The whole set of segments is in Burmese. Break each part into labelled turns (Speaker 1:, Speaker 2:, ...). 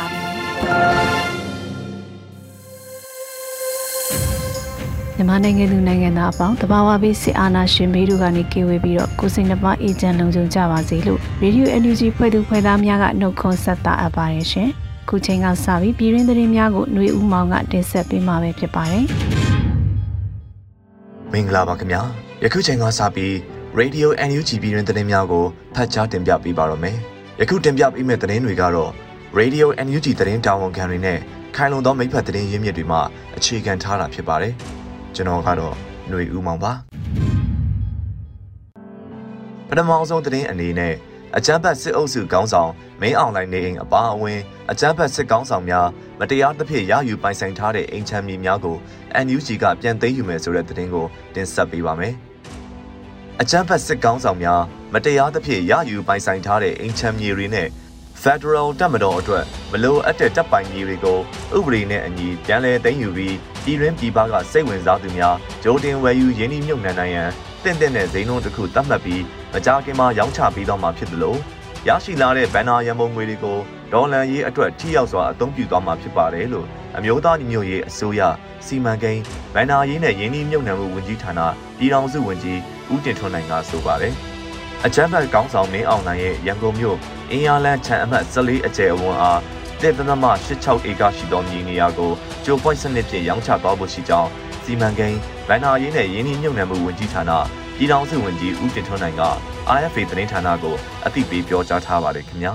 Speaker 1: ါပြီ
Speaker 2: မြန်မာနိုင်ငံသူနိုင်ငံသားအပေါင်းတဘာဝဘေးစစ်အာဏာရှင်ဘေးတို့ကနေကင်းဝေးပြီးတော့ကိုစိတ်နှပါအေဂျင့်လုံခြုံကြပါစေလို့ Radio NUG ဖွဲ့သူဖွဲ့သားများကနှုတ်ခွန်းဆက်တာအပ်ပါတယ်ရှင်။ခုချိန်ကစပြီးပြည်ရင်းသတင်းများကိုຫນွေဦးမောင်ကတင်ဆက်ပေးမှာပဲဖြစ်ပါတယ်။
Speaker 3: မင်္ဂလာပါခင်ဗျာ။ယခုချိန်ကစပြီး Radio NUG ပြည်ရင်းသတင်းများကိုဖတ်ကြားတင်ပြပေးပါရမယ်။ယခုတင်ပြပေးမယ့်သတင်းတွေကတော့ Radio NUG သတင်းတာဝန်ခံတွေနဲ့ခိုင်လုံသောမိဖက်သတင်းရင်းမြစ်တွေမှအခြေခံထားတာဖြစ်ပါတယ်။ကျွန်တော်ကတော့ຫນွေဦးမောင်ပါ။ပထမဆုံးသတင်းအနေနဲ့အကြမ်းဖက်စစ်အုပ်စုခေါင်းဆောင်မင်းအောင်လှိုင်နေအိမ်အပါအဝင်အကြမ်းဖက်စစ်ကောင်ဆောင်များမတရားသဖြင့်ရယူပိုင်ဆိုင်ထားတဲ့အိမ်ချမ်းမြေများကို NUG ကပြန်သိမ်းယူမယ်ဆိုတဲ့သတင်းကိုတင်ဆက်ပေးပါမယ်။အကြမ်းဖက်စစ်ကောင်ဆောင်များမတရားသဖြင့်ရယူပိုင်ဆိုင်ထားတဲ့အိမ်ချမ်းမြေတွေနဲ့ Federal တပ်မတော်အတွက်မလိုအပ်တဲ့တပ်ပိုင်မြေတွေကိုဥပဒေနဲ့အညီပြန်လည်သိမ်းယူပြီးပြည်တွင်းပြည်ပကစိတ်ဝင်စားသူများဂျိုတင်ဝယ်ယူရင်းနှီးမြှုပ်နှံနိုင်ရန်တင့်တဲ့ဈေးနှုန်းတစ်ခုသတ်မှတ်ပြီးမကြာခင်မှာရောင်းချပေးတော့မှာဖြစ်သလိုရရှိလာတဲ့ဘန်နာရန်ပုံငွေတွေကိုဒေါ်လာရေးအတွက်ထိရောက်စွာအသုံးပြုသွားမှာဖြစ်ပါတယ်လို့အမျိုးသားညီညွတ်ရေးအစိုးရစီမံကိန်းဘန်နာရေးနဲ့ရင်းနှီးမြှုပ်နှံမှုဝန်ကြီးဌာနပြည်ထောင်စုဝန်ကြီးဦးတင်ထွန်းနိုင်ကဆိုပါတယ် အချမ်းဘတ်ကောင်းဆောင်မင်းအောင်နိုင်ရဲ့ရန်ကုန်မြို့အင်းရလန်းချန်အမှတ်14အကျယ်အဝန်းအားတစ်သမမ86ဧကရှိသောမြေနေရာကိုကျိုပွိုင်းစနစ်ဖြင့်ရောင်းချသွားဖို့ရှိကြောင်းစီမံကိန်းဗန်နာရေးနဲ့ရင်းနှီးမြှုပ်နှံမှုဝန်ကြီးဌာနပြည်ထောင်စုဝန်ကြီးဦးတင်ထွန်းနိုင်က RFA သတင်းဌာနကိုအသိပေးပြောကြားထားပါတယ်ခင်ဗျာ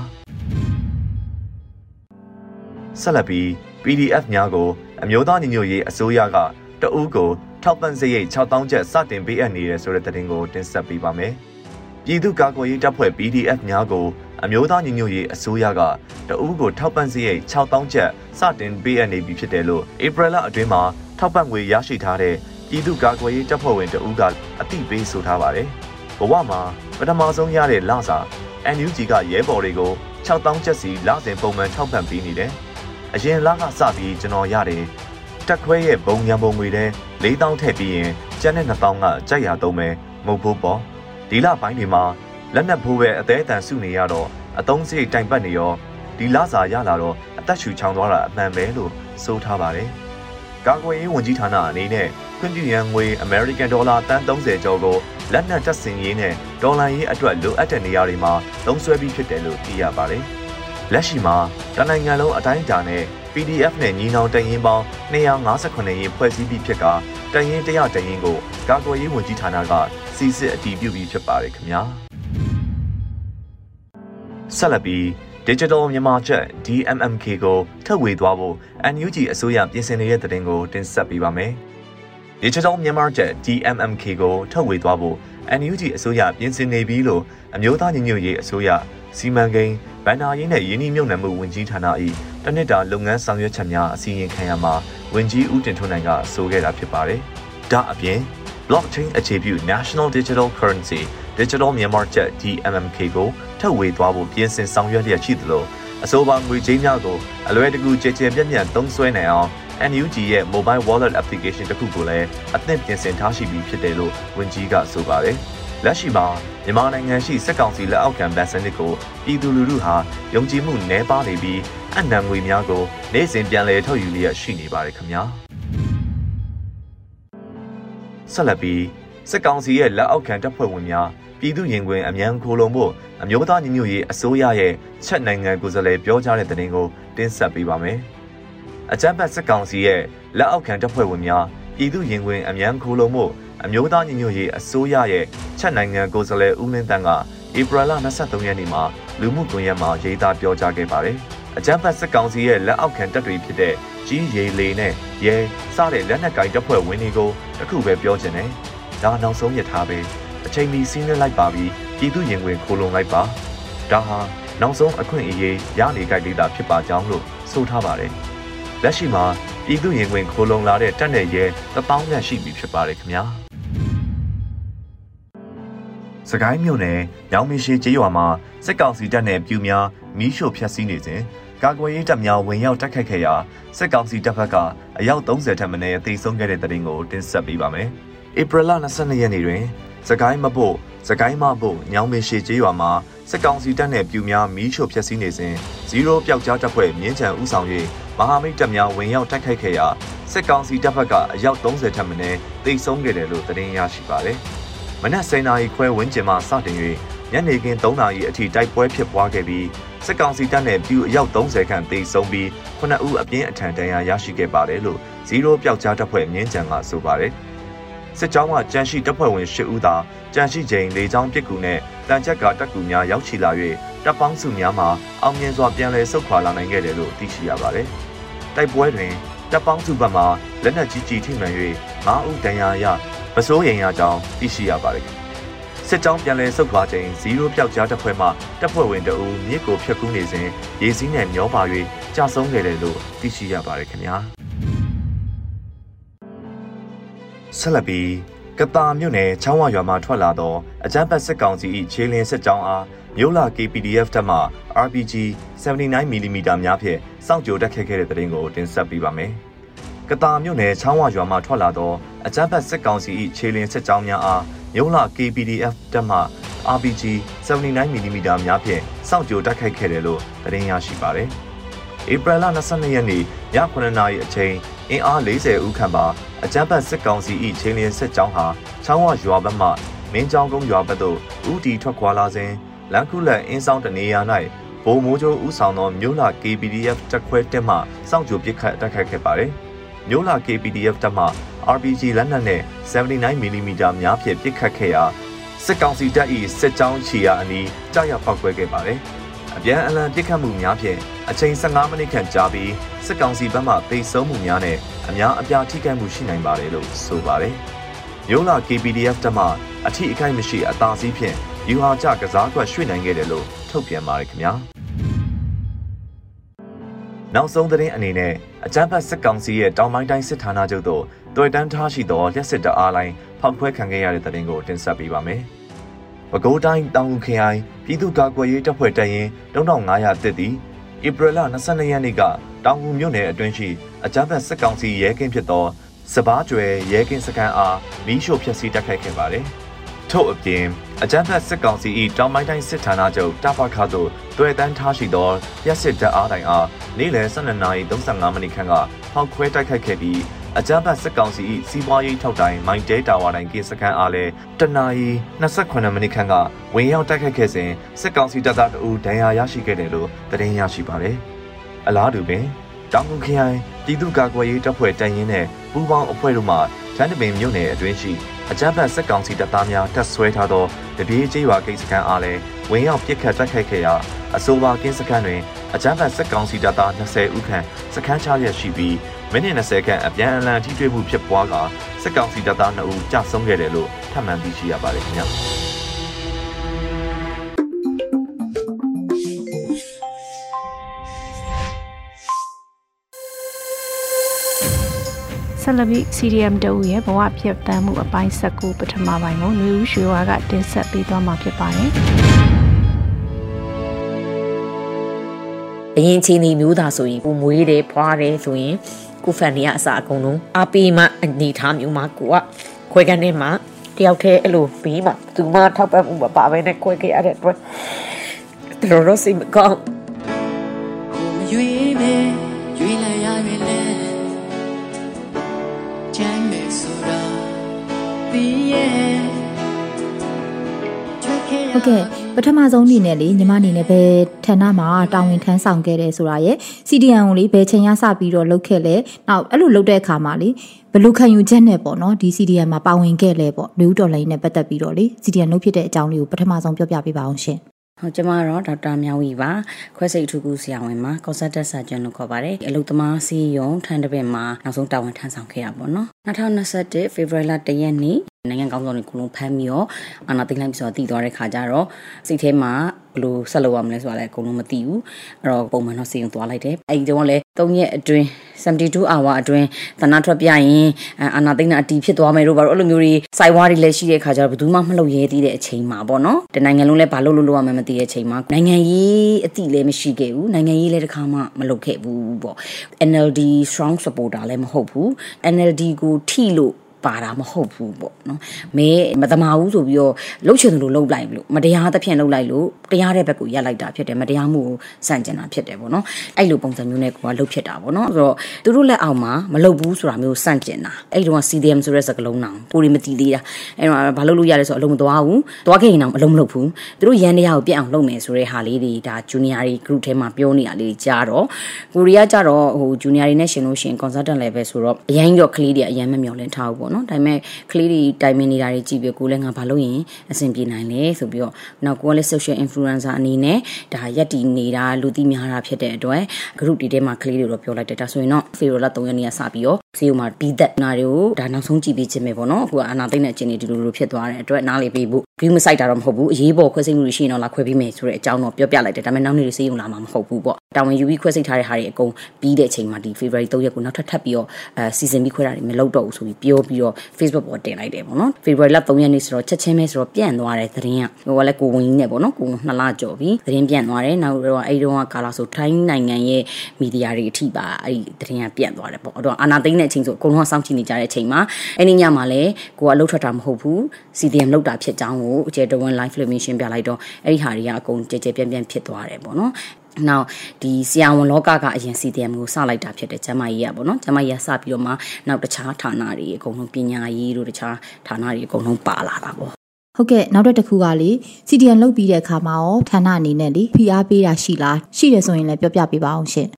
Speaker 3: ဆက်လက်ပြီး PDF များကိုအမျိုးသားညီညွတ်ရေးအစိုးရကတအူးကိုထောက်ပံ့စရိတ်6000ကျပ်စတင်ပေးအပ်နေတယ်ဆိုတဲ့သတင်းကိုတင်ဆက်ပေးပါမယ် ပြည်သူ့ကာကွယ်ရေးတပ်ဖွဲ့ PDF များကိုအမျိုးသားညီညွတ်ရေးအစိုးရကတအူးကိုထောက်ပံ့စရိတ်6000ကျပ်စတင်ပေးအပ်နေပြီဖြစ်တယ်လို့ဧပြီလအတွင်းမှာထောက်ပံ့ငွေရရှိထားတဲ့ပြည်သူ့ကာကွယ်ရေးတပ်ဖွဲ့ဝင်တအူးကအသိပေးဆိုထားပါတယ်။ဘဝမှာပထမဆုံးရတဲ့လစာ NUG ကရဲဘော်တွေကို6000ကျပ်စီလစဉ်ပုံမှန်ထောက်ပံ့ပေးနေတယ်။အရင်လကစပြီးကျွန်တော်ရတယ်တက်ခွဲရဲ့ဘုံရံပုံငွေတဲ့4000ထည့်ပြီးရင်ကျန်တဲ့2000ကကြိုက်ရသုံးမယ်မဟုတ်ဘူးပေါ့။ ဒီလပိုင်းတွေမှာလက်နက်ဖိုးပဲအသေးအတန်စုနေရတော့အသုံးစရိတ်တိုင်ပတ်နေရောဒီလစာရလာတော့အသက်ရှူချောင်သွားတာအမှန်ပဲလို့ဆိုထားပါတယ်။ကာကွယ်ရေးဝန်ကြီးဌာနအနေနဲ့ခွင့်ပြုရန်ငွေ American Dollar တန်း30ကျော်ကိုလက်နက်တပ်ဆင်ရေးနဲ့ဒေါ်လာရေးအတွက်လိုအပ်တဲ့နေရာတွေမှာသုံးစွဲပြီးဖြစ်တယ်လို့သိရပါတယ်။လက်ရှိမှာတနိုင်ငံလုံးအတိုင်းအတာနဲ့ PDF နဲ့ညီနောင်တရင်ပေါင်း258ရင်ဖွဲ့စည်းပြီးဖြစ်ကတရင်တရတရင်ကိုကာကွယ်ရေးဝန်ကြီးဌာနက စီစစ်အတည်ပြုပြီးဖြစ်ပါတယ်ခင်ဗျာ။ဆက်လက်ပြီး Digital မြန်မာချက် DMMK ကိုထပ်ဝေသွားဖို့ NUG အစိုးရပြင်ဆင်နေတဲ့တဲ့တင်ကိုတင်ဆက်ပေးပါမယ်။ Digital မြန်မာချက် DMMK ကိုထပ်ဝေသွားဖို့ NUG အစိုးရပြင်ဆင်နေပြီလို့အမျိုးသားညီညွတ်ရေးအစိုးရစီမံကိန်းဗန်နာရေးနဲ့ယင်းနှိမ့်မြုံနယ်မှုဝန်ကြီးဌာန၏တနစ်တာလုပ်ငန်းဆောင်ရွက်ချက်များအစီရင်ခံရမှာဝန်ကြီးဦးတင်ထွန်းနိုင်ကဆိုခဲ့တာဖြစ်ပါတယ်။ဒါအပြင် blockchain အခြေပြု National Digital Currency Digital Myanmar Jet DMMK ကိုထပ်ဝေသွားဖို့ပြင်ဆင်ဆောင်ရွက်လျက်ရှိသလိုအဆိုပါငွေကြေးများကိုအလွယ်တကူကြည်ကြဲပြန့်ပြန့်သုံးစွဲနိုင်အောင် NUG ရဲ့ Mobile Wallet Application တစ်ခုကိုလည်းအသင့်ပြင်ဆင်ထားရှိပြီးဖြစ်တယ်လို့ဝန်ကြီးကဆိုပါတယ်။လက်ရှိမှာမြန်မာနိုင်ငံရှိစက်ကောင်စီလက်အောက်ခံဗန်စနစ်ကိုပြည်သူလူထုဟာယုံကြည်မှုနည်းပါးနေပြီးအနံငွေများကို နေ့စဉ်ပြန်လည်ထုတ်ယူလျက်ရှိနေပါတယ်ခင်ဗျာ။ ဆက်လက်ပြီးစက်ကောင်စီရဲ့လက်အောက်ခံတပ်ဖွဲ့ဝင်များပြပြည်သူရင်ခွင်အမြန်ခိုးလုံဖို့အမျိုးသားညီညွတ်ရေးအစိုးရရဲ့ချက်နိုင်ငံကိုယ်စားလှယ်ပြောကြားတဲ့သတင်းကိုတင်ဆက်ပေးပါမယ်။အကြမ်းဖက်စစ်ကောင်စီရဲ့လက်အောက်ခံတပ်ဖွဲ့ဝင်များပြည်သူရင်ခွင်အမြန်ခိုးလုံဖို့အမျိုးသားညီညွတ်ရေးအစိုးရရဲ့ချက်နိုင်ငံကိုယ်စားလှယ်ဦးလင်းတန်းကဧပြီလ23ရက်နေ့မှာလူမှုကွန်ရက်မှာရေးသားပြောကြားခဲ့ပါတယ်။ အကြမ်းဖက်စစ်ကောင်စီရဲ့လက်အောက်ခံတပ်တွေဖြစ်တဲ့ကြီးရေလေနဲ့ရဲစတဲ့လက်နက်ကိုင်တပ်ဖွဲ့ဝင်တွေကိုတခုပဲပြောချင်တယ်။ဒါနောက်ဆုံးရထားပဲအချိန်မီစီးနှင်းလိုက်ပါပြီးပြည်သူရင်ဝင်ခိုးလုံလိုက်ပါ။ဒါဟာနောက်ဆုံးအခွင့်အရေးရနေကြတဲ့တာဖြစ်ပါကြောင်းလို့ဆိုထားပါတယ်။လက်ရှိမှာပြည်သူရင်ဝင်ခိုးလုံလာတဲ့တပ်နယ်ရဲတပေါင်းမြတ်ရှိပြီဖြစ်ပါတယ်ခင်ဗျာ။စကိုင်းမြို့နယ်ရောင်မရှိကျေးရွာမှာစစ်ကောင်စီတပ်နဲ့ပြူများမီးရှို့ဖျက်ဆီးနေစဉ် ကာကွယ်ရေးတပ်များဝင်ရောက်တိုက်ခိုက်ခဲ့ရာစစ်ကောင်စီတပ်ဖက်ကအယောက်30ထက်မနည်းသေဆုံးခဲ့တဲ့တဲ့တင်ကိုတင်ဆက်ပေးပါမယ်။ဧပြီလ22ရက်နေ့တွင်စကိုင်းမဖို့စကိုင်းမဖို့ညောင်မရှိကျေးရွာမှာစစ်ကောင်စီတပ်နဲ့ပြူများမီးရှို့ဖျက်ဆီးနေစဉ်ဇီရိုပျောက်ကြားတပ်ဖွဲ့မြင်းချံဦးဆောင်၍မဟာမိတ်တပ်များဝင်ရောက်တိုက်ခိုက်ခဲ့ရာစစ်ကောင်စီတပ်ဖက်ကအယောက်30ထက်မနည်းသေဆုံးခဲ့တယ်လို့သတင်းရရှိပါတယ်။မနက်7:00နာရီခွဲဝန်းကျင်မှစတင်၍ညနေခင်း3:00နာရီအထိတိုက်ပွဲဖြစ်ပွားခဲ့ပြီး စစ်ကောင်စီတပ်နဲ့ပြူအယောက်30ခန့်သေဆုံးပြီး9ဦးအပြင်းအထန်ဒဏ်ရာရရှိခဲ့ပါတယ်လို့ဇီရိုပျောက်ကြားတပ်ဖွဲ့မြင်းကြံကဆိုပါတယ်။စစ်ကြောင်းကကြန့်ရှိတပ်ဖွဲ့ဝင်10ဦးသာကြန့်ရှိချိန်လေကြောင်းပစ်ကူနဲ့တန်ချက်ကတပ်ကူများရောက်ရှိလာ၍တပ်ပေါင်းစုများမှာအောင်မြင်စွာပြန်လည်ဆုတ်ခွာလာနိုင်ခဲ့တယ်လို့သိရှိရပါတယ်။တိုက်ပွဲတွင်တပ်ပေါင်းစုဘက်မှလက်နက်ကြီးကြီးထိမှန်၍9ဦးဒဏ်ရာရမစိုးရိမ်ရကြောင်းသိရှိရပါတယ်။ စစ်ကြောင်းပြန်လည်ဆုတ်ခွာချိန်0ပျောက်ကြားတပ်ဖွဲ့မှတပ်ဖွဲ့ဝင်တအူမြစ်ကိုဖျက်ကူးနေစဉ်ရေစီးနဲ့မျောပါ၍ကြာဆုံးခဲ့တယ်လို့သိရှိရပါတယ်ခင်ဗျာဆက်လက်ပြီးကတာမြို့နယ်ချောင်းဝရွာမှထွက်လာသောအကြမ်းဖက်စစ်ကောင်စီ၏ခြေလင်းစစ်ကြောင်းအားမြို့လာ KPDF တပ်မှ RPG 79mm များဖြင့်စောင့်ကြိုတက်ခဲ့ခဲ့တဲ့တဲ့ရင်ကိုတင်ဆက်ပေးပါမယ်။ကတာမြို့နယ်ချောင်းဝရွာမှထွက်လာသောအကြမ်းဖက်စစ်ကောင်စီ၏ခြေလင်းစစ်ကြောင်းများအား မြုံလာ KPDF တပ်မှ RPG 79mm များဖြင့်စောင့်ကြိုတိုက်ခိုက်ခဲ့တယ်လို့သတင်းရရှိပါတယ်။ဧပြီလ22ရက်နေ့ည9:00နာရီအချိန်အင်အား40ဦးခန့်ပါအကြမ်းဖက်စစ်ကောင်စီ၏ချင်းလင်းစစ်ကြောင်းဟာချောင်းဝရွာဘက်မှမင်းကြောင်ကုန်းရွာဘက်သို့ဦးတီထွက်ခွာလာစဉ်လန်ခုလက်အင်းဆောင်တနေရာ၌ဗိုလ်မိုးကျိုးဦးဆောင်သောမြို့လာ KPDF တပ်ခွဲတက်မှစောင့်ကြိုပစ်ခတ်တိုက်ခိုက်ခဲ့ပါတယ်။မြို့လာ KPDF တပ်မှ RPG လက်နက်နဲ့ 79mm များဖြင့်ပစ်ခတ်ခဲ့ရာစစ်ကောင်စီတပ်၏စစ်ကြောင်းချီရာအနီးကြောက်ရွံ့ပောက်ကွဲခဲ့ပါတယ်။အပြန်အလှန်ပစ်ခတ်မှုများဖြင့်အချိန်15မိနစ်ခန့်ကြာပြီးစစ်ကောင်စီဘက်မှပိတ်ဆုံးမှုများနဲ့အများအပြားထိခိုက်မှုရှိနိုင်ပါတယ်လို့ဆိုပါတယ်။ရိုးလာ KPDF တပ်မှအထီးအခိုက်မရှိအသာစီးဖြင့်ယူဟာကျကစားကွက်ရွှေ့နိုင်ခဲ့တယ်လို့ထုတ်ပြန်ပါတယ်ခင်ဗျာ။နောက်ဆုံးသတင်းအနေနဲ့အကြမ်းဖက်စစ်ကောင်စီရဲ့တောင်ပိုင်းတိုင်းစစ်ဌာနချုပ်သို့ တွေ့တန်းထားရှိသောလျှက်စစ်တအားလိုင်းဖောက်ခွဲခံခဲ့ရတဲ့သတင်းကိုတင်ဆက်ပေးပါမယ်။ပဲခူးတိုင်းတောင်ဦးခရိုင်ပြည်သူ့ကာကွယ်ရေးတပ်ဖွဲ့တပ်ရင်း3500တက်သည်ဧပြီလ22ရက်နေ့ကတောင်ဦးမြို့နယ်အတွင်းရှိအကြမ်းဖက်စစ်ကောင်စီရဲကင်းဖြစ်သောစပားကျွယ်ရဲကင်းစခန်းအားမီးရှို့ဖျက်ဆီးတိုက်ခိုက်ခဲ့ပါတယ်။ထို့အပြင်အကြမ်းဖက်စစ်ကောင်စီ၏တောင်ပိုင်းတိုင်းစစ်ဌာနချုပ်တာဖခါသို့တွေ့တန်းထားရှိသောရက်စစ်တပ်အားတိုင်အားနေ့လယ်12:35မိနစ်ခန့်ကဖောက်ခွဲတိုက်ခိုက်ခဲ့ပြီး အကြမ်းဖက်စစ်ကောင်စီ၏စီးပွားရေးထောက်တိုင်မိုင်တဲတာဝါတိုင်ကင်းစခန်းအားလည်းတနာရီ28မိနစ်ခန့်ကဝင်ရောက်တိုက်ခိုက်ခဲ့စဉ်စစ်ကောင်စီတပ်သားတအူဒဏ်ရာရရှိခဲ့တယ်လို့သတင်းရရှိပါတယ်။အလားတူပင်တောင်ကုန်ခရိုင်ပြည်သူ့ကာကွယ်ရေးတပ်ဖွဲ့တိုင်ရင်နဲ့ပူးပေါင်းအဖွဲ့တို့မှချမ်းတပင်မြို့နယ်အတွင်းရှိအကြမ်းဖက်စစ်ကောင်စီတပ်သားများတပ်ဆွဲထားသောတပြေးကျေးရွာကိစ္စကံအားလည်းဝင်ရောက်ပစ်ခတ်တိုက်ခိုက်ခဲ့ရာအဆိုပါကင်းစခန်းတွင်အကြမ်းဖက်စစ်ကောင်စီတပ်သား20ဦးခန့်စခန်းချရရှိပြီး မိနစ်20ခန့်အပြန်အလှန်ထိတွေ့မှုဖြစ်ပွားကစစ်ကောင်စီတပ်သား2ဦးကြာဆုံးခဲ့တယ်လို့ထပ်မံသိရှိရပါတယ်ခင်ဗျာ
Speaker 2: ဆက်လက်ပြီး CDM တအုပ်ရဲ့ဘဝဖြစ်တမ်းမှုအပိုင်း၁၉ပထမပိုင်းကိုလူဦးရွှေဝါကတင်ဆက်ပေးသွားမှာဖြစ်ပါတယ်။
Speaker 4: အရင်ချင်းဒီမျိုးသားဆိုရင်ကိုမွေးတယ်ဖွားတယ်ဆိုရင် ကိုဖန်နေရအစားအကုန်လုံးအပီမအနေထားမျိုးမှာကိုကခွဲကန်ထဲမှာတယောက်တည်းအဲ့လိုပြီးမှသူမထောက်ပံ့မှုမပါဘဲနဲ့ခွဲခဲ့ရတဲ့အတွက်တော်တော်စိတ်မကောင်းရွေးမယ်ရွေးလိုက်ရရွေးလဲချမ်းမယ်ဆိုတာပြီးရဲ့ချွတ်
Speaker 5: ဟုတ်ကဲ့ ပထမဆုံးအနေနဲ့လေညီမအနေနဲ့ဘယ်ဌာနမှာတာဝန်ထမ်းဆောင်ခဲ့တယ်ဆိုတာရယ် CDN ကိုလေဘယ်ချိန်ရစပြီးတော့လုပ်ခဲ့လဲနောက်အဲ့လိုလုပ်တဲ့အခါမှာလေဘယ်လိုခံယူချက်နဲ့ပေါ့နော်ဒီ CDN မှာပါဝင်ခဲ့လဲပေါ့လူဦးတော်လိုင်းနဲ့ပတ်သက်ပြီးတော့လေ CDN လုပ်ဖြစ်တဲ့အကြောင်းလေးကိုပထမဆုံးပြောပြပေးပါအောင်ရှင်
Speaker 6: ဟုတ်ကျမတော့ဒေါက်တာမြောင်ဝီပါခွဲစိတ်အထူးကုဆရာဝန်မှာ consultant surgeon လို့ခေါ်ပါတယ်အလုပ်သမားစီးရုံထန်တပင်မှာနောက်ဆုံးတာဝန်ထမ်းဆောင်ခဲ့ရပါတော့နော်2021 February လ1ရက်နေ့ နိုင်ငံကောင်းဆောင်တွေကိုလုံးဖမ်းပြီးတော့အာနာသိမ့်လိုက်ပြီးဆိုတော့တည်သွားတဲ့ခါကျတော့စိတ်ထဲမှာဘယ်လိုဆက်လုပ်ရမလဲဆိုတာလည်းအကုန်လုံးမသိဘူးအဲ့တော့ပုံမှန်တော့စီရင်သွားလိုက်တယ်အဲ့ဒီတော့လည်း3ရက်အတွင်း72 hour အတွင်းသနာထွက်ပြရင်အာနာသိမ့်တာအတီးဖြစ်သွားမယ်လို့ဘာလို့အဲ့လိုမျိုးတွေစိုက်ဝါးတွေလည်းရှိတဲ့ခါကျတော့ဘယ်သူမှမလုပ်ရဲသေးတဲ့အချိန်မှာပေါ့နော်တနိုင်ငံလုံးလည်းဘာလို့လို့လို့ရမှမသိတဲ့အချိန်မှာနိုင်ငံရေးအတိလည်းမရှိခဲ့ဘူးနိုင်ငံရေးလည်းတစ်ခါမှမလုပ်ခဲ့ဘူးပေါ့ NLD strong supporter လည်းမဟုတ်ဘူး NLD ကိုထိလို့ ပါတာမဟုတ်ဘူးပေါ့နော်မဲမတမာဘူးဆိုပြီးတော့လှုပ်ချင်တယ်လို့လှုပ်လိုက်လို့မတရားသဖြင့်လှုပ်လိုက်လို့တရားတဲ့ဘက်ကိုရက်လိုက်တာဖြစ်တယ်မတရားမှုကိုစန့်ကျင်တာဖြစ်တယ်ပေါ့နော်အဲ့လိုပုံစံမျိုးနဲ့ကိုကလှုပ်ဖြစ်တာပေါ့နော်ဆိုတော့သူတို့လက်အောက်မှာမလှုပ်ဘူးဆိုတာမျိုးစန့်ကျင်တာအဲ့ဒီတော့ CDM ဆိုတဲ့စကားလုံးနောင်ကိုရီမတီသေးတာအဲ့တော့ဘာလို့လို့ရလဲဆိုတော့အလုံးမသွားဘူးသွားခဲ့ရင်တော့အလုံးမလုပ်ဘူးသူတို့ရန်တရားကိုပြက်အောင်လုပ်မယ်ဆိုတဲ့ဟာလေးတွေဒါ junior တွေ group ထဲမှာပြောနေရလေးကြားတော့ကိုရီးယားကြတော့ဟို junior တွေနဲ့ရှင်လို့ရှင် consultant level ဆိုတော့အရင်တော့ကလေးတွေအရင်မမျောလင့်ထားဘူးပေါ့နော်ဒါပေမဲ့ကလေးတွေတိုင်ပင်နေတာတွေကြည့်ပြီးကိုလည်းငါဘာလို့ရင်အဆင်ပြေနိုင်လဲဆိုပြီးတော့နောက်ကိုကလည်း social influencer အနေနဲ့ဒါရက်တီနေတာလူသိများတာဖြစ်တဲ့အတွက် group တွေထဲမှာကလေးတွေတော့ပြောလိုက်တယ်ဒါဆိုရင်တော့ Fero လာ3ရက်နေ့ကစပြီးတော့စီယိုမှာပြီးသက်နာတွေကိုဒါနောက်ဆုံးကြည့်ပေးခြင်းပဲပေါ့နော်အခုအာနာသိမ့်တဲ့အခြေအနေဒီလိုလိုဖြစ်သွားတဲ့အတွက်နားလေပေးဖို့ view မဆိုင်တာတော့မဟုတ်ဘူးအရေးပေါ်ခွဲစိတ်မှုတွေရှိရင်တော့လာခွဲပေးမယ်ဆိုတဲ့အကြောင်းတော့ပြောပြလိုက်တယ်ဒါပေမဲ့နောက်နေ့တွေစေးုံလာမှာမဟုတ်ဘူးပေါ့တာဝန်ယူပြီးခွဲစိတ်ထားတဲ့ဟာတွေအကုန်ပြီးတဲ့အချိန်မှာဒီ February 3ရက်ကိုနောက်ထပ်ထပ်ပြီးတော့အဲစီစဉ်ပြီးခွဲတာတွေမလုပ်တော့ဘူးဆိုပြီးပြောပြီးတော့ Facebook ပေါ်တင်လိုက်တယ်ပေါ့နော် February လ3ရက်နေ့ဆိုတော့ချက်ချင်းပဲဆိုတော့ပြန့်သွားတယ်သတင်းကဟိုကလည်းကိုဝင်ကြီးနဲ့ပေါ့နော်ကိုနှစ်လကြော်ပြီးသတင်းပြန့်သွားတယ်နောက်တော့အဲ့ဒီတော့ကာလာဆိုထိုင်းနိုင်ငံရဲ့မီဒီယာတွေအထိပါအဲ့ဒီသတင်းကပြန့်သွားတယ်ပေါ့အဲ့တော့အာနာသိမ့်တဲ့အချိန်ဆိုအကုန်လုံးစောင့်ကြည့်နေကြတဲ့အချိန်မှာအဲ့ဒီညမှာလည်းကိုကလှုပ်ထွက်တာမဟုတ်ဘူး CDM လှုပ်တာဖြစ်ကြောင်းကိုအကျယ်တဝန်း live filmation ပြလိုက်တော့အဲ့ဒီဟာတွေကအကုန်ကြဲကြဲပြန့်ပြန့်ဖြစ်သွားတယ်ပေါ့နော် နောက်ဒီဆရာဝန်လောကကအရင် CDM ကိုစလိုက်တာဖြစ်တယ်ကျမကြီးရပေါ့နော်ကျမကြီးကစပြီးတော့မှနောက်တခြားဌာနတွေအကုန်လုံးပညာရေးတို့တခြားဌာနတွေအကုန်လုံးပါလာတာပေါ့
Speaker 5: ဟုတ်ကဲ့နောက်တစ်ခုကလေ CDN လုတ်ပြီးတဲ့အခါမှာရောဌာနအနေနဲ့လေဖိအားပေးတာရှိလားရှိတယ်ဆိုရင်လည်းပြောပြပေးပါအောင်ရှင်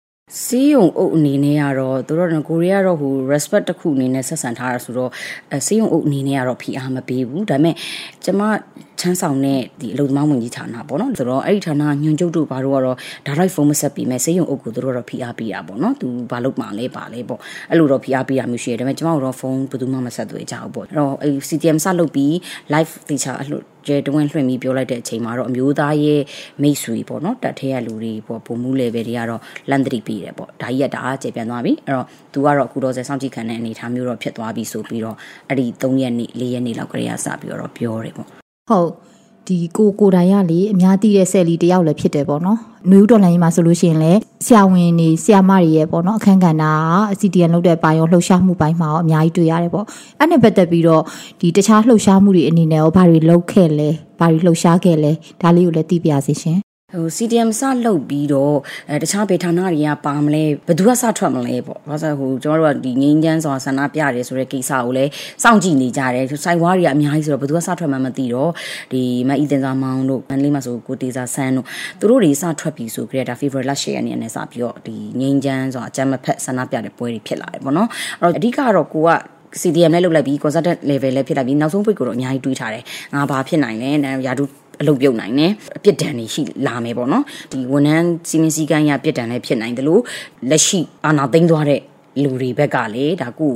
Speaker 6: စီးယုံအုပ်အနေနဲ့ကတော့သူတို့ကိုရီးယားတော့ဟို respect တစ်ခုအနေနဲ့ဆက်ဆံထားတာဆိုတော့အဲစီးယုံအုပ်အနေနဲ့ကတော့ဖိအားမပေးဘူးဒါပေမဲ့ကျမ ချမ်းဆောင်တဲ့ဒီအလုပ်သမားဝင်ကြီးဌာနပေါ့နော်ဆိုတော့အဲ့ဒီဌာနညွန်ကျုပ်တို့ဘာလို့ကတော့ direct phone မဆက်ပြီးမဲ့စီးယုံအုပ်ကိုသူတို့တော့ဖိအားပေးတာပေါ့နော်သူဘာလုပ်မှလဲပါလဲပေါ့အဲ့လိုတော့ဖိအားပေးရမျိုးရှိတယ်ဒါပေမဲ့ကျမတို့တော့ဖုန်းဘယ်သူမှမဆက်သွေးကြဘူးပေါ့အဲ့တော့အဲ့ CTM စလုပ်ပြီး live feature အလှကျဲတဝင်းလွှင့်ပြီးပြောလိုက်တဲ့အချိန်မှာတော့အမျိုးသားရဲ့မိတ်ဆွေပေါ့နော်တက်ထဲရလူတွေပေါ့ပုံမှု level တွေကတော့လန်တရီပြီးတယ်ပေါ့ဒါကြီးကတအားကျေပြန်သွားပြီအဲ့တော့သူကတော့အခုတော့စောင့်ကြည့်ခံတဲ့အနေအထားမျိုးတော့ဖြစ်သွားပြီဆိုပြီးတော့အဲ့ဒီ3ရက်နေ့4ရက်နေ့လောက်ကလေးကစပြီးတော့ပြောတယ်ပေါ့
Speaker 5: ဟုတ်ဒီကိုကိုတိုင်ရလေအများသိတဲ့ဆယ်လီတယောက်လည်းဖြစ်တယ်ပေါ့နော်။နွေဦးတော်လိုင်းမှာဆိုလို့ရှိရင်လည်းဆရာဝန်တွေဆရာမတွေရဲ့ပေါ့နော်အခန်းကဏ္ဍကအစီတီယန်လုပ်တဲ့ပိုင်းရောလှုပ်ရှားမှုပိုင်းမှာရောအများကြီးတွေ့ရတယ်ပေါ့။အဲ့နဲ့ပတ်သက်ပြီးတော့ဒီတခြားလှုပ်ရှားမှုတွေအနေနဲ့ရောဘာတွေလုပ်ခဲ့လဲဘာတွေလှုပ်ရှားခဲ့လဲဒါလေးကိုလည်းသိပြစေရှင်
Speaker 6: ဟို CDM စလုပ်ပြီးတော့အဲတခြားဗေဌာနတွေကပါမလဲဘယ်သူကစထွက်မလဲပေါ့ဘာလို့ဟိုကျွန်တော်တို့ကဒီငင်းချမ်းစွာဆန္ဒပြတယ်ဆိုတဲ့ကိစ္စကိုလည်းစောင့်ကြည့်နေကြတယ်စိုက်ဝါးတွေကအများကြီးဆိုတော့ဘယ်သူကစထွက်မှမသိတော့ဒီမအီတင်စာမောင်တို့မန်လေးမှာဆိုကိုတေစာဆန်းတို့သူတို့တွေစထွက်ပြီးဆိုကြတဲ့ဒါ Fever Last Share အနေနဲ့စပြီးတော့ဒီငင်းချမ်းစွာအကြမ်းမဖက်ဆန္ဒပြတဲ့ပွဲတွေဖြစ်လာတယ်ပေါ့နော်အဲ့တော့အဓိကတော့ကိုက CDM နဲ့လုပ်လိုက်ပြီး consultant level လည်းဖြစ်လိုက်ပြီးနောက်ဆုံးပိတ်ကိုတော့အများကြီးတွေးထားတယ်ငါဘာဖြစ်နိုင်လဲရာထူး အလုပ်ပြုတ်နိုင်တယ်အပြစ်ဒဏ်တွေရှိလာမယ်ပေါ့နော်ဒီဝန်ထမ်းစီမင်းစည်းကမ်းရပြစ်ဒဏ်လည်းဖြစ်နိုင်တယ်လို့လက်ရှိအာဏာသိမ်းသွားတဲ့လူတွေဘက်ကလေဒါကို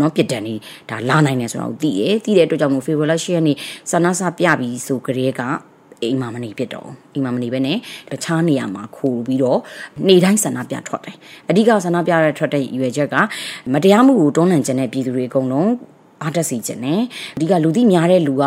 Speaker 6: နော်ပြစ်ဒဏ်တွေဒါလာနိုင်တယ်ဆိုတော့သိတယ်သိတဲ့အတွက်ကြောင့်မို့ favor လက်ရှိကနေစနာစပြပြီးဆိုကြတဲ့ကအိမ်မှာမနေဖြစ်တော့အိမ်မှာမနေဘဲနဲ့တခြားနေရာမှာခိုးပြီးတော့နေတိုင်းဆန္ဒပြထွက်တယ်အဓိကဆန္ဒပြရထွက်တဲ့ရွယ်ချက်ကမတရားမှုကိုတွန်းလှန်ခြင်းတဲ့ပြည်သူတွေအကုန်လုံး အားတက်စီခြင်းနဲ့အဓိကလူသိများတဲ့လူက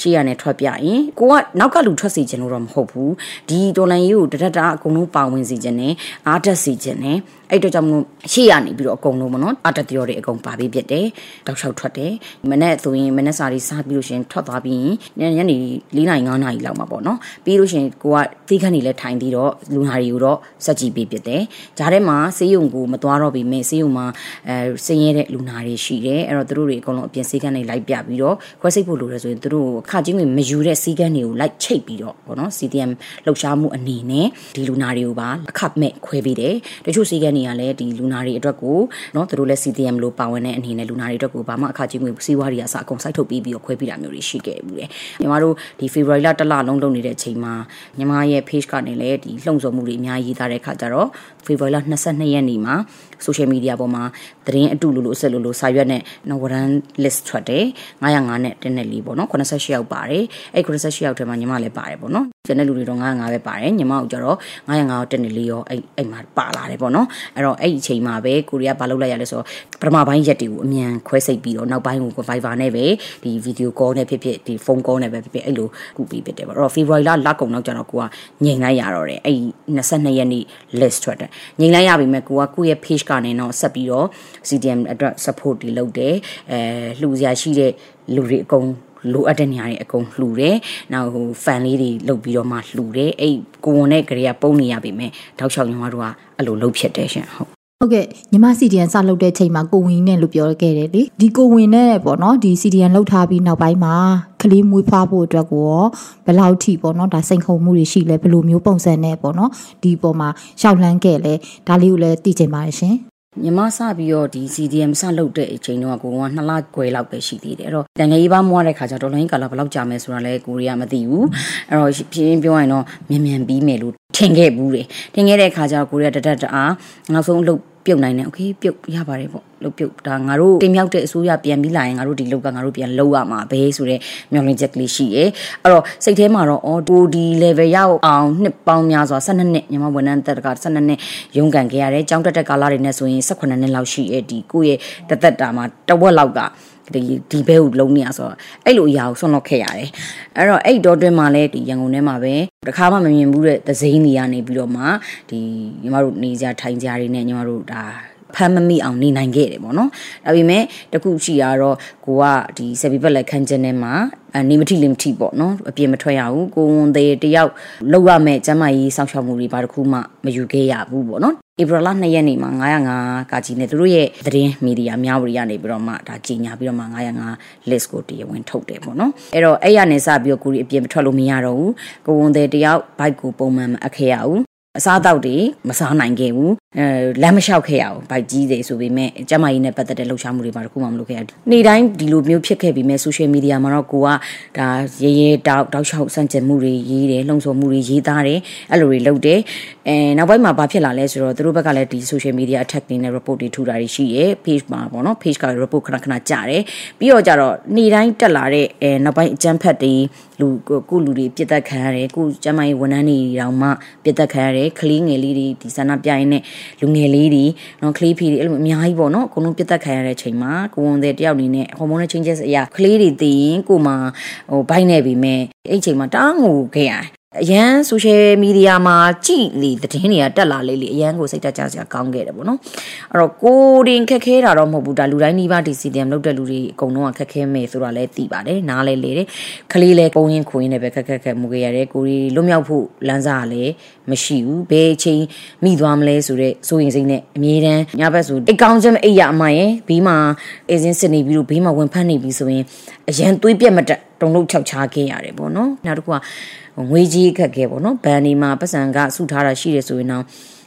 Speaker 6: ရှေ့ရနဲ့ထွက်ပြရင်ကိုကနောက်ကလူထွက်စီခြင်းလို့တော့မဟုတ်ဘူးဒီတော်လန်ရေးကိုတရက်တာအကုန်လုံးပါဝင်စီခြင်းနဲ့အားတက်စီခြင်းနဲ့ အဲ့တော့ကြောင့်မလို့ရှေ့ရနေပြီးတော့အကုန်လုံးပေါ့နော်အတတရောတွေအကုန်ပါပြီးဖြစ်တယ်တောက်လျှောက်ထွက်တယ်မနေ့ဆိုရင်မနေ့စာလေးစားပြီးလို့ရှင်ထွက်သွားပြီးရင်ညနေ၄နာရီ၅နာရီလောက်မှာပေါ့နော်ပြီးလို့ရှင်ကိုကသီးခန့်နေလဲထိုင်ပြီးတော့လူနာတွေကိုတော့စက်ကြည့်ပေးဖြစ်တယ်ဂျားထဲမှာဆေးရုံကိုမသွားတော့ပြီမဲ့ဆေးရုံမှာအဲဆင်းရဲတဲ့လူနာတွေရှိတယ်အဲ့တော့သူတို့တွေအကုန်လုံးအပြင်ဆေးခန်းတွေလိုက်ပြပြီးတော့ခွဲစိတ်ဖို့လိုတယ်ဆိုရင်သူတို့အခချင်းတွေမယူတဲ့ဆေးခန်းတွေကိုလိုက်ချိတ်ပြီးတော့ပေါ့နော် CDM လှုပ်ရှားမှုအနေနဲ့ဒီလူနာတွေကိုပါအခမဲ့ခွဲပေးတယ်တချို့ဆေးခန်းတွေကလည်းဒီလူနာတွေအတွက်ကိုနော်သူတို့လည်း CDM လို့ပါဝင်တဲ့အနေနဲ့လူနာတွေအတွက်ကိုဘာမှအခချင်းတွေစီးပွားတွေအစအကုန်စိုက်ထုတ်ပြီးပြီးတော့ခွဲပေးတာမျိုးတွေရှိခဲ့ဘူးလေညီမတို့ဒီ February လတစ်လလုံးလုပ်နေတဲ့အချိန်မှာညီမရဲ့ page ကနေလည်းဒီလှုံ့ဆော်မှုတွေအများကြီးရေးသားတဲ့ခါကျတော့ February လ22ရက်နေ့မှာ social media ပေါ်မှာသတင်းအတူလိုလိုအဆက်လိုလိုစာရွက်နဲ့နော်ဝရန် list ထွက်တယ်905နဲ့တင်းနဲ့လေးပေါ့နော်88ယောက်ပါတယ်အဲ့88ယောက်ထဲမှာညီမလည်းပါတယ်ပေါ့နော်ကျန်တဲ့လူတွေတော့905ပဲပါတယ်ညီမတို့ကျတော့905ရောတင်းနဲ့လေးရောအဲ့အဲ့မှာပါလာတယ်ပေါ့နော်အဲ့တော့အဲ့ဒီအချိန်မှာပဲကိုရီးယားဘာလုပ်လိုက်ရလဲဆိုတော့ပထမပိုင်းရက်တွေကိုအမြန်ခွဲစိတ်ပြီးတော့နောက်ပိုင်းကို Viber နဲ့ပဲဒီ video call နဲ့ဖြစ်ဖြစ်ဒီ phone call နဲ့ပဲဖြစ်ဖြစ်အဲ့လိုကူပြီးဖြစ်တယ်ပေါ့အဲ့တော့ February လလကုန်တော့ကျတော့ကိုကငြိမ်လိုက်ရတော့တယ်အဲ့22ရက်နေ့ list ထွက်တယ်ငြိမ်လိုက်ရပြီမဲ့ကိုကကိုယ့်ရဲ့ page ကနေတော့ဆက်ပြီးတော့ CDM အတွက် support တွေလုပ်တယ်အဲလှူစရာရှိတဲ့လူတွေအကုန်လိုအပ်တဲ့နေရာတွေအကုန်လှူတယ်။နောက်ဟို fan လေးတွေလုပ်ပြီးတော့မှလှူတယ်။အဲ့ကိုဝန်နဲ့ကြရပုံနေရပြီမဲ့တောက်ချောက်ညီမတို့ကအဲ့လိုလုပ်ဖြစ်တယ်ရှင်ဟုတ်
Speaker 5: ဟုတ်ကဲ့ညီမ CDN စလုပ်တဲ့ချိန်မှာကိုဝင်နဲ့လို့ပြောခဲ့တယ်လေဒီကိုဝင်နဲ့ပေါ့နော်ဒီ CDN လောက်ထားပြီးနောက်ပိုင်းမှာကလေးမွေးဖွားဖို့အတွက်ကိုရောဘယ်လောက်ထိပေါ့နော်ဒါစိန်ခုံမှုတွေရှိလဲဘယ်လိုမျိုးပုံစံနဲ့ပေါ့နော်ဒီပေါ်မှာရှောက်လှမ်းခဲ့လဲဒါလေးကိုလည်းသိချင်ပါတယ်ရှင်
Speaker 6: ညီမစပြီးတော့ဒီ CDM စလုပ်တဲ့အချိန်တုန်းကကိုကနှစ်လခွဲလောက်ပဲရှိသေးတယ်အဲ့တော့တန်ငယ်ရေးပါမွားတဲ့ခါကျတော့လောင်းကာလဘယ်လောက်ကြာမယ်ဆိုတာလဲကိုရီးယားမသိဘူးအဲ့တော့ပြင်းပြောရင်တော့မြန်မြန်ပြီးမယ်လို့ထင်ခဲ့ဘူးတယ်ထင်ခဲ့တဲ့ခါကျတော့ကိုရီးယားတတက်တအားနောက်ဆုံးလုပ် ပြုတ်နိုင်တယ်โอเคပြုတ်ရပါတယ်ပေါ့လုပ်ပြုတ်ဒါငါတို့တင်မြောက်တဲ့အစိုးရပြန်ပြီးလာရင်ငါတို့ဒီလောက်ကငါတို့ပြန်လောက်ရမှာပဲဆိုတော့မျောလင်းချက်ကလေးရှိရဲအဲ့တော့စိတ်ထဲမှာတော့အော်တိုဒီ level ရောက်အောင်နှစ်ပေါင်းများစွာ12နှစ်ညီမဝန်ထမ်းတက်က12နှစ်ရုန်းကန်ခဲ့ရတယ်ကျောင်းတက်တဲ့ကာလတွေနဲ့ဆိုရင်18နှစ်လောက်ရှိရဲဒီကိုယ့်ရဲ့တသက်တာမှာတဝက်လောက်က ဒီဒီဘဲကိုလုံးနေရဆိုတော့အဲ့လိုအရာကိုဆွန့်လွတ်ခဲ့ရတယ်အဲ့တော့အဲ့တော့တွင်းမှာလဲဒီရန်ကုန်ထဲမှာပဲတခါမှမမြင်ဘူးတဲ့သစိမ်းတွေကနေပြီးတော့မှဒီညီမတို့နေကြထိုင်ကြတွေနဲ့ညီမတို့ဒါဖမ်းမမိအောင်နေနိုင်ခဲ့တယ်ပေါ့နော်ဒါပေမဲ့တခုရှိရတော့ကိုကဒီဆက်ပြီးပတ်လက်ခန်းကျင်းထဲမှာအ နေမထိလင်မထိပေါ့နော်အပြင်မထွက်ရဘူးကိုဝန်သေးတယောက်လောက်ရမဲ့ကျမကြီးစောင့်ရှောက်မှုတွေဘာတစ်ခုမှမယူခဲ့ရဘူးပေါ့နော်ဧပြီလ2ရက်နေ့မှာ905ကကြီးနဲ့သူတို့ရဲ့သတင်းမီဒီယာများဝရီကနေပြီးတော့မှဒါကြီးညာပြီးတော့မှ905 list ကိုတရားဝင်ထုတ်တယ်ပေါ့နော်အဲ့တော့အဲ့ရနေစပြီးတော့ကိုရီအပြင်မထွက်လို့မရတော့ဘူးကိုဝန်သေးတယောက်ဘိုက်ကိုပုံမှန်မအခဲ့ရဘူးအစားအသောက်တွေမစားနိုင်ခဲ့ဘူး အဲလမ်းမလျှောက်ခဲ့ရအောင်ဗိုက်ကြီးတွေဆိုပေမဲ့ကျမကြီးနဲ့ပတ်သက်တဲ့လှုပ်ရှားမှုတွေမှာတခုမှမလုပ်ခဲ့ရဘူးနေ့တိုင်းဒီလိုမျိုးဖြစ်ခဲ့ပြီးမဲ့ social media မှာတော့ကိုကဒါရေရေတောက်တောက်လျှောက်စန့်ကျင်မှုတွေရေးတယ်လှုံ့ဆော်မှုတွေရေးသားတယ်အဲ့လိုတွေလုပ်တယ်အဲနောက်ပိုင်းမှာဘာဖြစ်လာလဲဆိုတော့သူတို့ဘက်ကလည်းဒီ social media attack တွေနဲ့ report တွေထူတာတွေရှိရဲ့ page မှာပေါ့နော် page က report ခဏခဏကြတယ်ပြီးတော့ကြတော့နေ့တိုင်းတက်လာတဲ့အဲနောက်ပိုင်းအကြမ်းဖက်တွေလူကိုလူတွေပြစ်တက်ခံရတယ်ကိုကျမကြီးဝန်ထမ်းတွေတောင်မှပြစ်တက်ခံရတယ်ကလေးငယ်လေးတွေဒီဆန္ဒပြရင်းနဲ့လူငယ်လေးတွေနော်ကလေးဖီတွေအဲ့လိုအများကြီးပေါ့နော်အကုန်လုံးပြတ်သက်ခံရတဲ့ချိန်မှာကိုဝန်တဲ့တယောက်အနေနဲ့ဟော်မုန်းနဲ့ changes အရာကလေးတွေသိရင်ကိုမှဟိုဘိုက်နေပြီမဲ့အဲ့ချိန်မှာတားငိုခဲ့ရတယ် အရန် social media မှာကြည်လေသတင်းတွေကတက်လာလေလေအရန်ကိုစိတ်တက်ကြစရာကောင်းခဲ့တယ်ပေါ့နော်အဲ့တော့ကိုတင်ခက်ခဲတာတော့မဟုတ်ဘူးဒါလူတိုင်းနှီးပါဒီ CDM လောက်တဲ့လူတွေအကုန်လုံးကခက်ခဲမယ်ဆိုတာလည်းသိပါတယ်နားလဲလေတယ်ခလေးလဲပုံရင်ခွင်းနဲ့ပဲခက်ခက်ခက်မှုခဲ့ရတယ်ကိုရီလွတ်မြောက်ဖို့လမ်းစာလည်းမရှိဘူးဘယ်ချိန်မိသွားမလဲဆိုတော့စိုးရင်စိတ်နဲ့အမြဲတမ်းညဘက်ဆိုအိတ်ကောင်းချက်မအိတ်ရအမှန်ရဲ့ဘေးမှာအေစင်းစစ်နေပြီးတော့ဘေးမှာဝင်ဖက်နေပြီးဆိုရင်အရန်သွေးပြက်မတက်တုံလို့ချောက်ချားခဲ့ရတယ်ပေါ့နော်နောက်တစ်ခုက ငွေကြီးအခက်ခဲပေါ့နော်ဘဏ်ဒီမှာပတ်စံကစုထားတာရှိတယ်ဆိုရင်တော့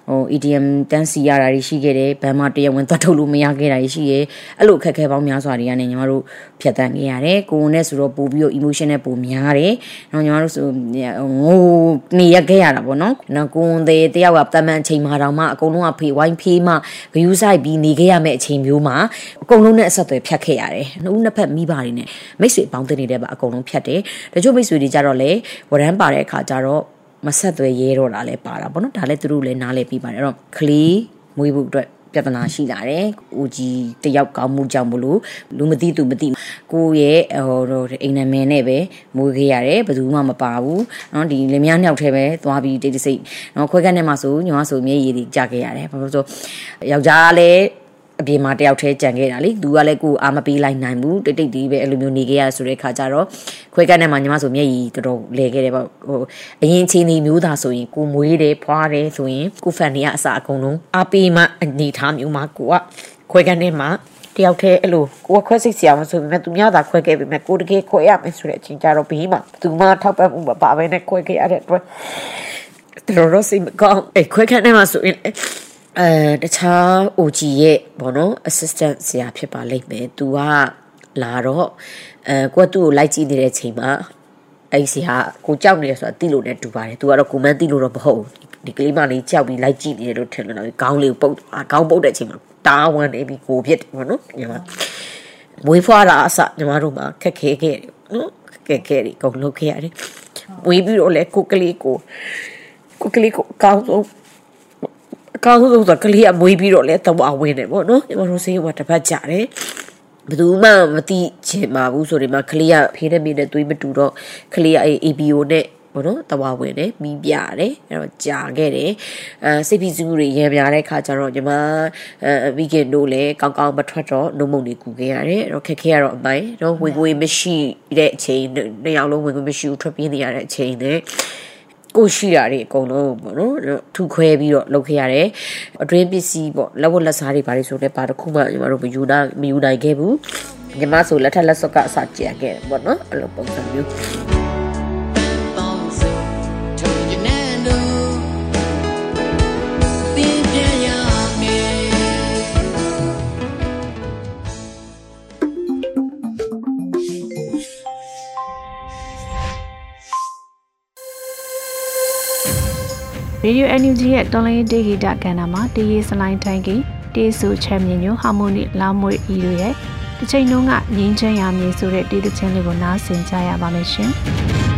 Speaker 6: ဟို ATM တန်းစီရတာတွေရှိခဲ့တယ်ဘဏ်မှာတရားဝင်သွားထုတ်လို့မရခဲ့တာတွေရှိရဲအဲ့လိုအခက်ခဲပေါင်းများစွာတွေကနေညီမတို့ဖြတ်တန်းခဲ့ရတယ်ကိုယ်နဲ့ဆိုတော့ပို့ပြီးတော့ emotion နဲ့ပိုများတယ်နော်ညီမတို့ဆိုငိုနေရခဲ့ရတာပေါ့နော်နော်ကိုယ်သေးတယောက်ကတမန်ချိန်မှာတောင်မှအကုန်လုံးကဖေးဝိုင်းဖေးမှဂယူးဆိုင်ပြီးနေခဲ့ရမယ့်အချိန်မျိုးမှာအကုန်လုံးနဲ့အဆက်အသွယ်ဖြတ်ခဲ့ရတယ်နှစ်ဦးနှစ်ဖက်မိဘတွေနဲ့မိတ်ဆွေပေါင်းတင်နေတဲ့ပါအကုန်လုံးဖြတ်တယ်တချို့မိတ်ဆွေတွေကြတော့လေဝရမ်းပါတဲ့အခါကျတော့ မဆက်သွဲရဲတော့တာလည်းပါတာပေါ့နော်ဒါလည်းသူတို့လည်းနားလဲပြီးပါတယ်အဲ့တော့ကလေးမွေးဖို့အတွက်ပြ
Speaker 4: ပြဿနာရှိလာတယ်။ဦးကြီးတယောက်ကောင်းမှုကြောင့်မလို့လူမသိသူမသိကိုရဲ့ဟိုအိမ်နာမည်နဲ့ပဲမွေးခဲ့ရတယ်ဘယ်သူမှမပါဘူး။နော်ဒီလင်မယားနှစ်ယောက်တည်းပဲသွားပြီးတိတ်တိစိတ်နော်ခွဲကန်းထဲမှာဆိုညီမဆိုမျက်ရည်တွေကြခဲ့ရတယ်။ဘာလို့ဆိုယောက်ျားလည်း အပြင်မှာတယောက်တည်းကြံခဲ့တာလေသူကလည်းကိုအာမပေးလိုက်နိုင်ဘူးတိတ်တိတ်ဒီပဲအဲ့လိုမျိုးနေခဲ့ရဆိုတဲ့ခါကျတော့ခွဲကန်းထဲမှာညီမဆိုမျက်ရည်တော်တော်လဲခဲ့တယ်ပေါ့ဟိုအရင်ချင်းဒီမျိုးသားဆိုရင်ကိုမွေးတယ်ဖွားတယ်ဆိုရင်ကိုဖန်နေရအစာအကုန်လုံးအာပေးမှအနေထားမျိုးမှာကိုကခွဲကန်းထဲမှာတယောက်တည်းအဲ့လိုကိုကခွဲစိတ်ဆရာမဆိုပေမဲ့သူများသာခွဲခဲ့ပေမဲ့ကိုတကယ်ခွဲရမယ်ဆိုတဲ့အချိန်ကျတော့ဘေးမှာသူမှထောက်ပံ့မှုမပါဘဲနဲ့ခွဲခဲ့ရတဲ့အတွက်တော်တော်စိတ်မကောင်းအဲ့ခွဲခန်းထဲမှာဆိုရင် အဲတခြား OG ရဲ့ဘောနော် assistant ဆရာဖြစ်ပါလိမ့်မယ်။ तू ကလာတော့အဲကိုကသူ့ကိုလိုက်ကြည့်နေတဲ့ချိန်မှာအဲ့ဆရာကိုကြောက်နေရဆိုတာသိလို့လည်းတူပါတယ်။ तू ကတော့ကိုမန်းသိလို့တော့မဟုတ်ဘူး။ဒီကလေးမလေးကြောက်ပြီးလိုက်ကြည့်နေတယ်လို့ထင်လို့တော့ခေါင်းလေးကိုပုတ်ခေါင်းပုတ်တဲ့ချိန်မှာတားဝမ်းနေပြီးကိုဖြစ်တယ်ဘောနော်။ညီမမွေးဖွားတာအစညီမတို့မှာခက်ခဲခဲ့တယ်နော်ခက်ခဲတယ်အကုန်လုပ်ခဲ့ရတယ်။မွေးပြီးတော့လေကိုကလေးကိုကိုကလေးကိုအကောင်းဆုံး အကောင်းဆုံးဆိုကလေးကမွေးပြီးတော့လဲတော့အဝင်တယ်ပေါ့နော်ညီမတို့ဆေးကတစ်ပတ်ကြာတယ်ဘယ်သူမှမသိချင်ပါဘူးဆိုဒီမှာကလေးကဖေးနဲ့မေးနဲ့သွေးမတူတော့ကလေးကအဲ ABO နဲ့ဘောနော်တဝါဝင်တယ်မိပြတယ်အဲ့တော့ကြာခဲ့တယ်အဲစိတ်ဖိစီးမှုတွေရံများတဲ့ခါကျတော့ညီမအဲဝီကင်တို့လည်းကောင်းကောင်းမထွက်တော့နှုတ်မုံတွေကူခဲ့ရတယ်အဲ့တော့ခက်ခဲရတော့အပိုင်းတော့ဝင်ကိုမရှိတဲ့အချိန်နှစ်ယောက်လုံးဝင်ကိုမရှိဘူးထွက်ပြေးနေရတဲ့အချိန်နဲ့ ကိုရှိတာတွေအကုန်လုံးပေါ့နော်ထူခွဲပြီးတော့လုပ်ခဲ့ရတယ်အတွင်းပစ္စည်းပေါ့လက်ဝတ်လက်စားတွေဘာတွေဆိုလဲပါတခုမှညီမတို့မယူနိုင်မယူနိုင်ခဲ့ဘူးညီမဆိုလက်ထက်လက်စွပ်ကအစကြံခဲ့ပေါ့နော်အဲ့လိုပုံစံမျိုး
Speaker 7: ရေဒီယို NUG ရဲ့တော်လိုင်းဒေဂီတာကဏ္ဍမှာတေးရီစလိုင်းထိုင်းကီတေးဆူချမ်းမြေညိုဟာမိုနီလာမွေဤတို့ရဲ့တစ်ချိန်လုံးကငင်းချမ်းရမြေဆိုတဲ့တေးသချင်းလေးကိုနားဆင်ကြရပါမယ်ရှင်။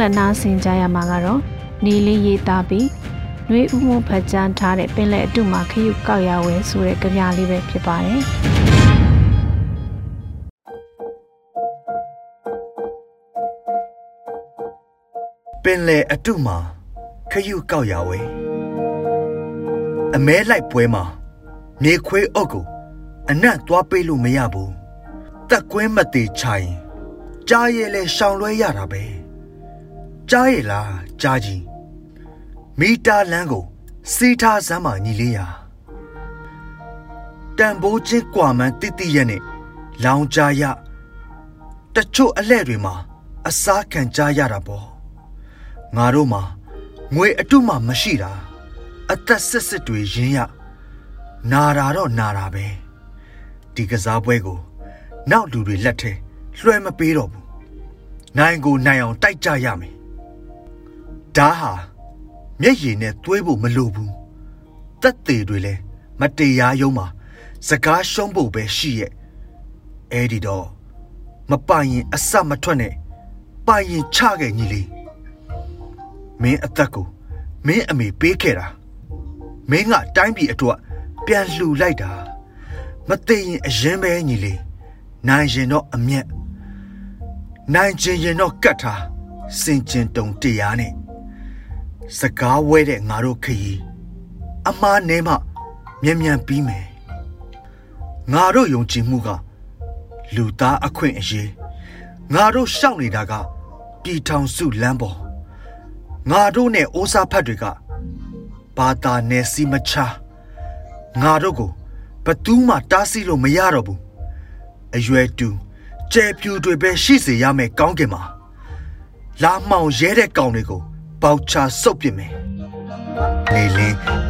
Speaker 2: လက်နားဆင်ကြရမှာကတော့နေလေးရေးသားပြီးနှွေးဥမှုဖတ်ကြမ်းထားတဲ့ပင်လယ်အတုမှာခရုကောက်ရဝဲဆိုတဲ့ကြပြလေးပဲဖြစ်ပါတယ်
Speaker 8: ပင်လေအတုမှာခရုကောက်ရဝဲအမဲလိုက်ပွဲမှာနေခွေးအုပ်ကိုအနံ့သွားပေးလို့မရဘူးတက်ကွင်းမသေးချိုင်ကြားရဲလဲရှောင်လွဲရတာပဲ ကြားရလားကြားကြီးမီတာလမ်းကိုစီးထားစမ်းပါညီလေးရာတန်ဖိုးချင်းကွာမှန်းတိတိရက်နဲ့လောင်ကြရတချို့အလဲ့တွေမှာအစားခံကြရတာပေါ့ငါတို့မှာငွေအတုမှမရှိတာအသက်စစ်စစ်တွေရင်းရနာတာတော့နာတာပဲဒီကစားပွဲကို နောက်လူတွေလက်ထဲလွှဲမပေးတော့ဘူးနိုင်ကိုနိုင်အောင်တိုက်ကြရမယ် ဒါဟာမျက်ရည်နဲ့သွေးဖို့မလိုဘူးတက်သေးတွေလည်းမတရားယုံမှာစကားရှုံးဖို့ပဲရှိရဲ့အဲ့ဒီတော့မပိုင်ရင်အစမထွက်နဲ့ပိုင်ရင်ချခဲ့ညီလေးမင်းအသက်ကိုမင်းအမေပေးခဲ့တာမင်းကတိုင်းပြည်အတွက်ပြန်လှူလိုက်တာမသိရင်အရင်ပဲညီလေးနိုင်ရင်တော့အမျက်နိုင်ချင်ရင်တော့ကတ်ထားစင်ကျင်တုံတရားနဲ့ စကားဝဲတဲ့ငါတို့ခရီးအမားနဲမှမြန်မြန်ပြီးမယ်ငါတို့ယုံကြည်မှုကလူသားအခွင့်အရေးငါတို့ရှောက်နေတာကပြည်ထောင်စုလမ်းပေါ်ငါတို့နဲ့အိုးစားဖတ်တွေကဘာသာနယ်စီမချငါတို့ကိုဘသူမှတားဆီးလို့မရတော့ဘူးအရွယ်တူကျဲပြူတွေပဲရှိစေရမယ်ကောင်းကင်မှာလာမှောင်ရဲတဲ့ကောင်တွေကို ပေါချဆုပ်ပစ်မယ်နေလင်း